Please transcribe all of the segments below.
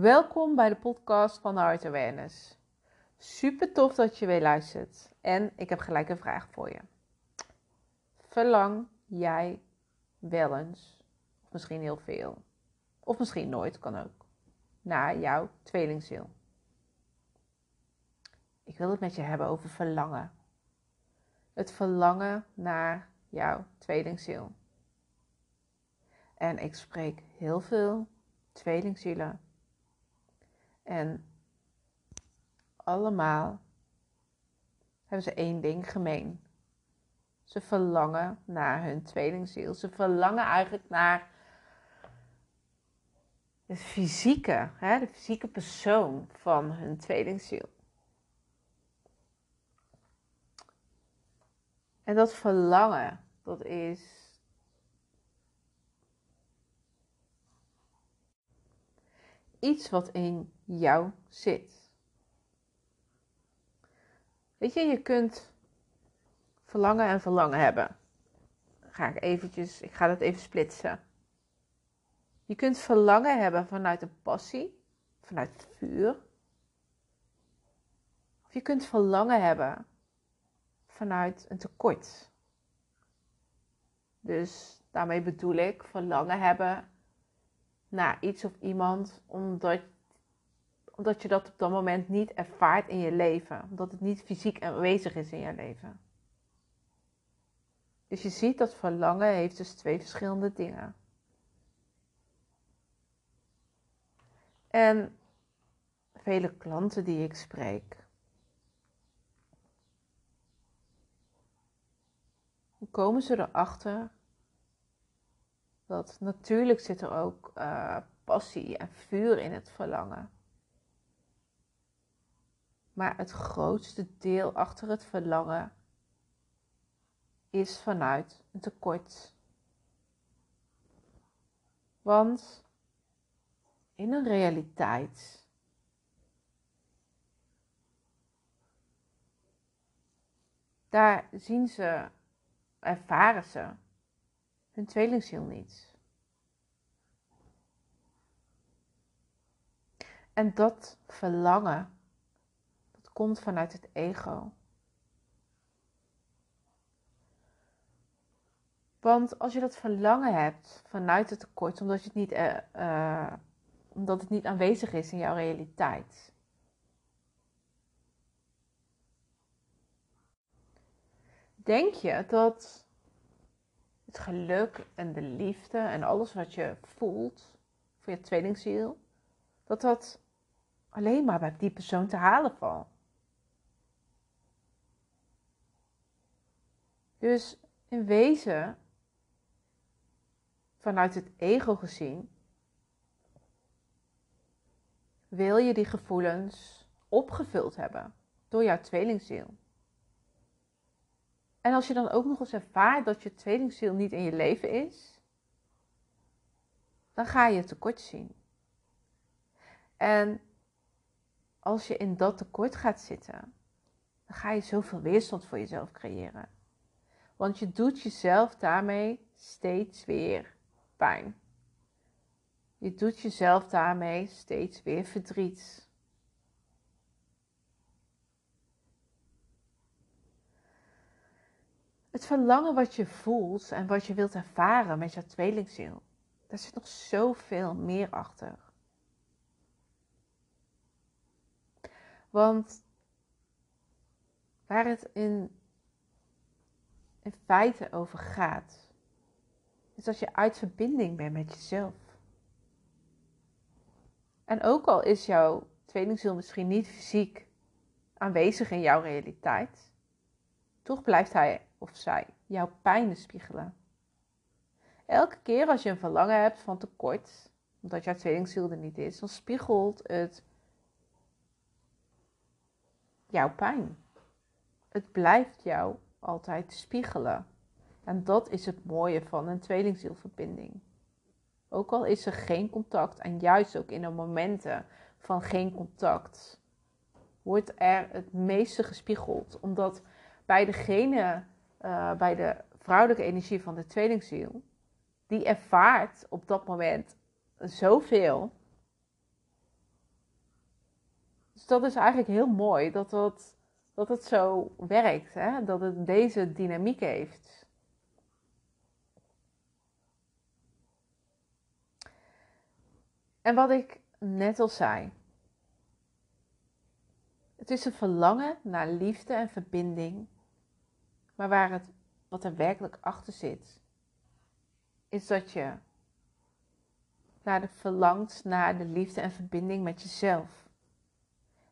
Welkom bij de podcast van Heart Awareness. Super tof dat je weer luistert. En ik heb gelijk een vraag voor je. Verlang jij wel eens, of misschien heel veel, of misschien nooit, kan ook, naar jouw tweelingziel? Ik wil het met je hebben over verlangen. Het verlangen naar jouw tweelingziel. En ik spreek heel veel tweelingzielen. En allemaal hebben ze één ding gemeen. Ze verlangen naar hun tweelingziel. Ze verlangen eigenlijk naar het fysieke, hè, de fysieke persoon van hun tweelingziel. En dat verlangen, dat is iets wat in jou zit. Weet je, je kunt verlangen en verlangen hebben. Ga ik eventjes, ik ga dat even splitsen. Je kunt verlangen hebben vanuit een passie, vanuit het vuur. Of je kunt verlangen hebben vanuit een tekort. Dus daarmee bedoel ik verlangen hebben naar iets of iemand omdat, omdat je dat op dat moment niet ervaart in je leven. Omdat het niet fysiek aanwezig is in je leven. Dus je ziet dat verlangen heeft dus twee verschillende dingen. En vele klanten die ik spreek, komen ze erachter dat natuurlijk zit er ook uh, passie en vuur in het verlangen. Maar het grootste deel achter het verlangen is vanuit een tekort. Want in een realiteit daar zien ze, ervaren ze hun tweelingziel niet. En dat verlangen, komt vanuit het ego. Want als je dat verlangen hebt vanuit het tekort, omdat, je het niet, uh, uh, omdat het niet aanwezig is in jouw realiteit. Denk je dat het geluk en de liefde en alles wat je voelt voor je tweelingziel, dat dat alleen maar bij die persoon te halen valt. Dus in wezen, vanuit het ego gezien, wil je die gevoelens opgevuld hebben door jouw tweelingziel. En als je dan ook nog eens ervaart dat je tweelingziel niet in je leven is, dan ga je tekort zien. En als je in dat tekort gaat zitten, dan ga je zoveel weerstand voor jezelf creëren. Want je doet jezelf daarmee steeds weer pijn. Je doet jezelf daarmee steeds weer verdriet. Het verlangen wat je voelt en wat je wilt ervaren met jouw tweelingziel, daar zit nog zoveel meer achter. Want waar het in, in feite over gaat, is dat je uit verbinding bent met jezelf. En ook al is jouw tweelingziel misschien niet fysiek aanwezig in jouw realiteit, toch blijft hij of zij jouw pijnen spiegelen. Elke keer als je een verlangen hebt van tekort, omdat jouw tweelingziel er niet is, dan spiegelt het jouw pijn. Het blijft jou altijd spiegelen. En dat is het mooie van een tweelingzielverbinding. Ook al is er geen contact, en juist ook in de momenten van geen contact, wordt er het meeste gespiegeld. Omdat bij degene uh, bij de vrouwelijke energie van de tweelingziel, die ervaart op dat moment zoveel. Dus dat is eigenlijk heel mooi dat, dat, dat het zo werkt, hè? dat het deze dynamiek heeft. En wat ik net al zei, het is een verlangen naar liefde en verbinding, maar waar het, wat er werkelijk achter zit, is dat je naar de verlangt naar de liefde en verbinding met jezelf.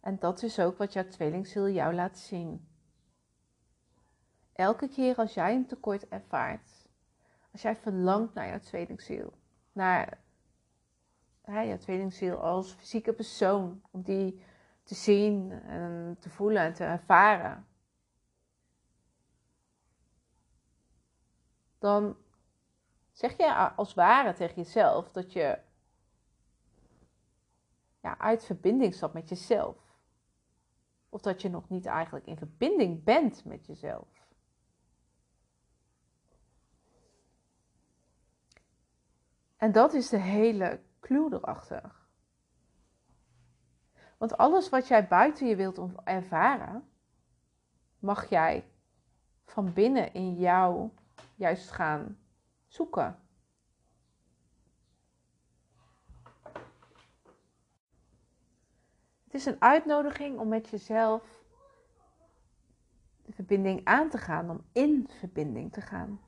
En dat is ook wat jouw tweelingziel jou laat zien. Elke keer als jij een tekort ervaart, als jij verlangt naar jouw tweelingziel, naar jouw tweelingziel als fysieke persoon, om die te zien en te voelen en te ervaren, dan zeg je als ware tegen jezelf dat je ja, uit verbinding stapt met jezelf. Of dat je nog niet eigenlijk in verbinding bent met jezelf. En dat is de hele clue erachter. Want alles wat jij buiten je wilt ervaren, mag jij van binnen in jou juist gaan zoeken. Is een uitnodiging om met jezelf de verbinding aan te gaan, om in verbinding te gaan.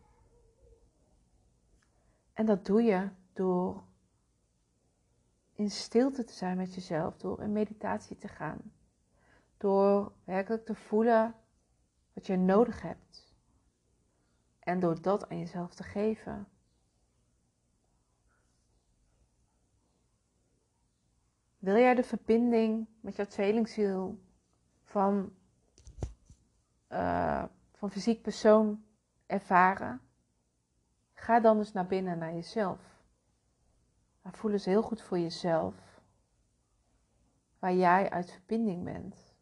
En dat doe je door in stilte te zijn met jezelf, door in meditatie te gaan, door werkelijk te voelen wat je nodig hebt en door dat aan jezelf te geven. Wil jij de verbinding met jouw tweelingziel van, uh, van fysiek persoon ervaren? Ga dan eens naar binnen, naar jezelf. Voel eens heel goed voor jezelf waar jij uit verbinding bent.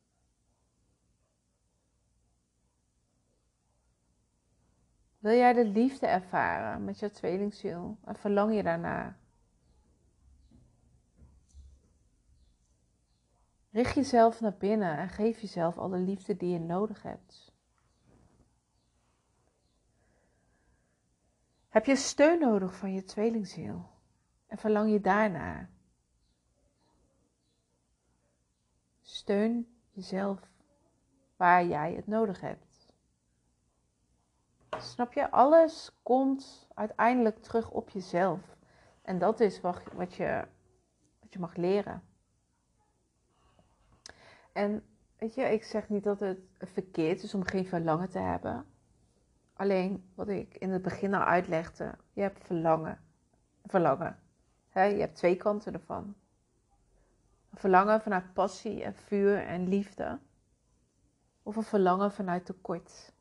Wil jij de liefde ervaren met jouw tweelingziel en verlang je daarna? Richt jezelf naar binnen en geef jezelf alle liefde die je nodig hebt. Heb je steun nodig van je tweelingziel en verlang je daarnaar? Steun jezelf waar jij het nodig hebt. Snap je? Alles komt uiteindelijk terug op jezelf. En dat is wat, je, wat je mag leren. En weet je, ik zeg niet dat het verkeerd is om geen verlangen te hebben. Alleen wat ik in het begin al uitlegde, je hebt verlangen. Verlangen. je hebt twee kanten ervan. verlangen vanuit passie en vuur en liefde. Of een verlangen vanuit tekort.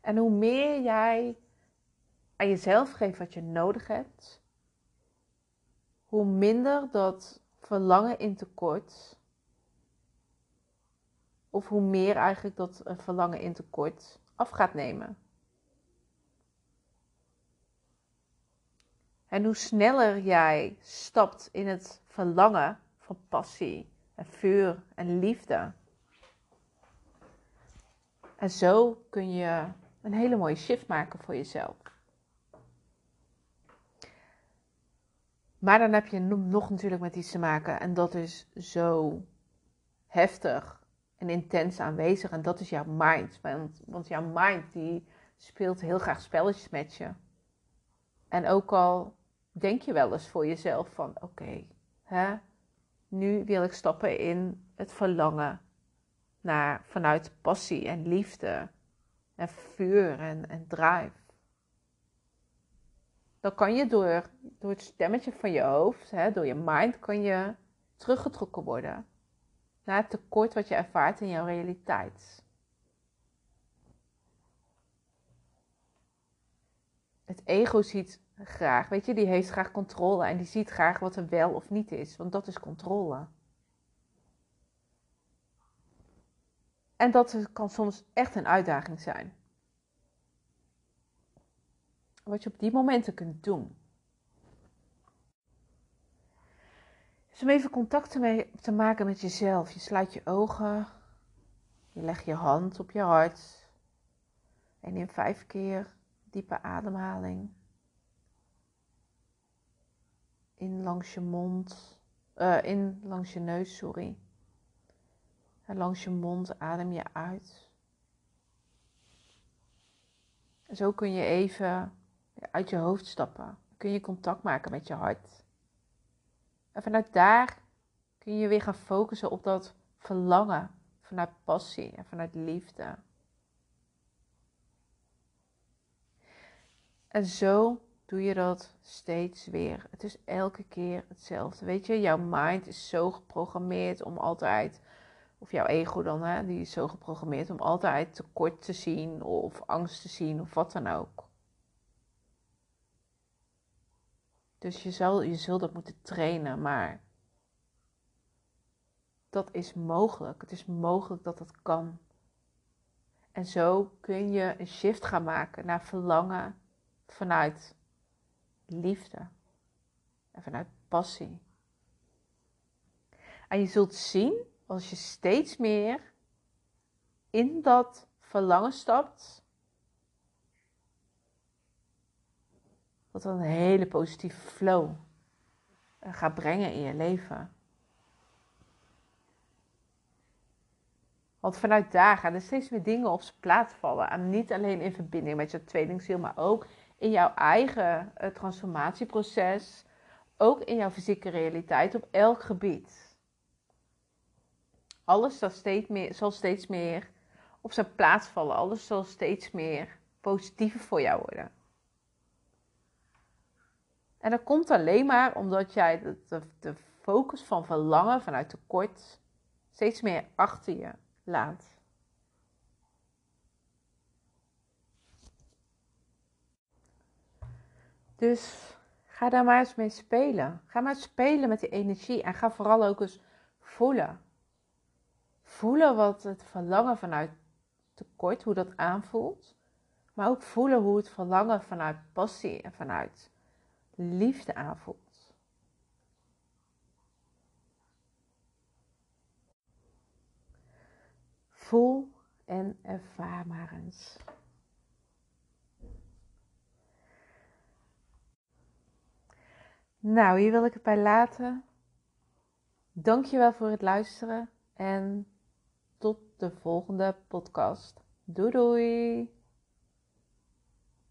En hoe meer jij aan jezelf geeft wat je nodig hebt, hoe minder dat verlangen in tekort. Of hoe meer eigenlijk dat verlangen in tekort af gaat nemen. En hoe sneller jij stapt in het verlangen van passie en vuur en liefde. En zo kun je een hele mooie shift maken voor jezelf. Maar dan heb je nog natuurlijk met iets te maken en dat is zo heftig en intens aanwezig en dat is jouw mind. Want, want jouw mind die speelt heel graag spelletjes met je. En ook al denk je wel eens voor jezelf van oké, nu wil ik stappen in het verlangen naar vanuit passie en liefde en vuur en, en drive dan kan je door, door het stemmetje van je hoofd, hè, door je mind, kan je teruggetrokken worden naar het tekort wat je ervaart in jouw realiteit. Het ego ziet graag, weet je, die heeft graag controle en die ziet graag wat er wel of niet is, want dat is controle. En dat kan soms echt een uitdaging zijn wat je op die momenten kunt doen. Dus om even contact te, maken met jezelf. Je sluit je ogen. Je legt je hand op je hart. En in vijf keer diepe ademhaling. In langs je mond. Uh, in langs je neus, sorry. En langs je mond adem je uit. En zo kun je even uit je hoofd stappen. Kun je contact maken met je hart. En vanuit daar kun je weer gaan focussen op dat verlangen. Vanuit passie en vanuit liefde. En zo doe je dat steeds weer. Het is elke keer hetzelfde. Weet je, jouw mind is zo geprogrammeerd om altijd, of jouw ego dan, hè, die is zo geprogrammeerd om altijd tekort te zien of angst te zien of wat dan ook. Dus je, zal, je zult dat moeten trainen, maar dat is mogelijk. Het is mogelijk dat dat kan. En zo kun je een shift gaan maken naar verlangen vanuit liefde en vanuit passie. En je zult zien als je steeds meer in dat verlangen stapt, dat een hele positieve flow gaat brengen in je leven. Want vanuit daar gaan er steeds meer dingen op zijn plaats vallen. En niet alleen in verbinding met je tweelingziel, maar ook in jouw eigen uh, transformatieproces, ook in jouw fysieke realiteit op elk gebied. Alles zal steeds meer, zal steeds meer op zijn plaats vallen. Alles zal steeds meer positiever voor jou worden. En dat komt alleen maar omdat jij de, de, focus van verlangen vanuit tekort steeds meer achter je laat. Dus ga daar maar eens mee spelen. Ga maar spelen met die energie en ga vooral ook eens voelen. Voelen wat het verlangen vanuit tekort, hoe dat aanvoelt. Maar ook voelen hoe het verlangen vanuit passie en vanuit liefde aanvoelt. Voel en ervaar maar eens. Nou, hier wil ik het bij laten. Dankjewel voor het luisteren en tot de volgende podcast. Doei doei!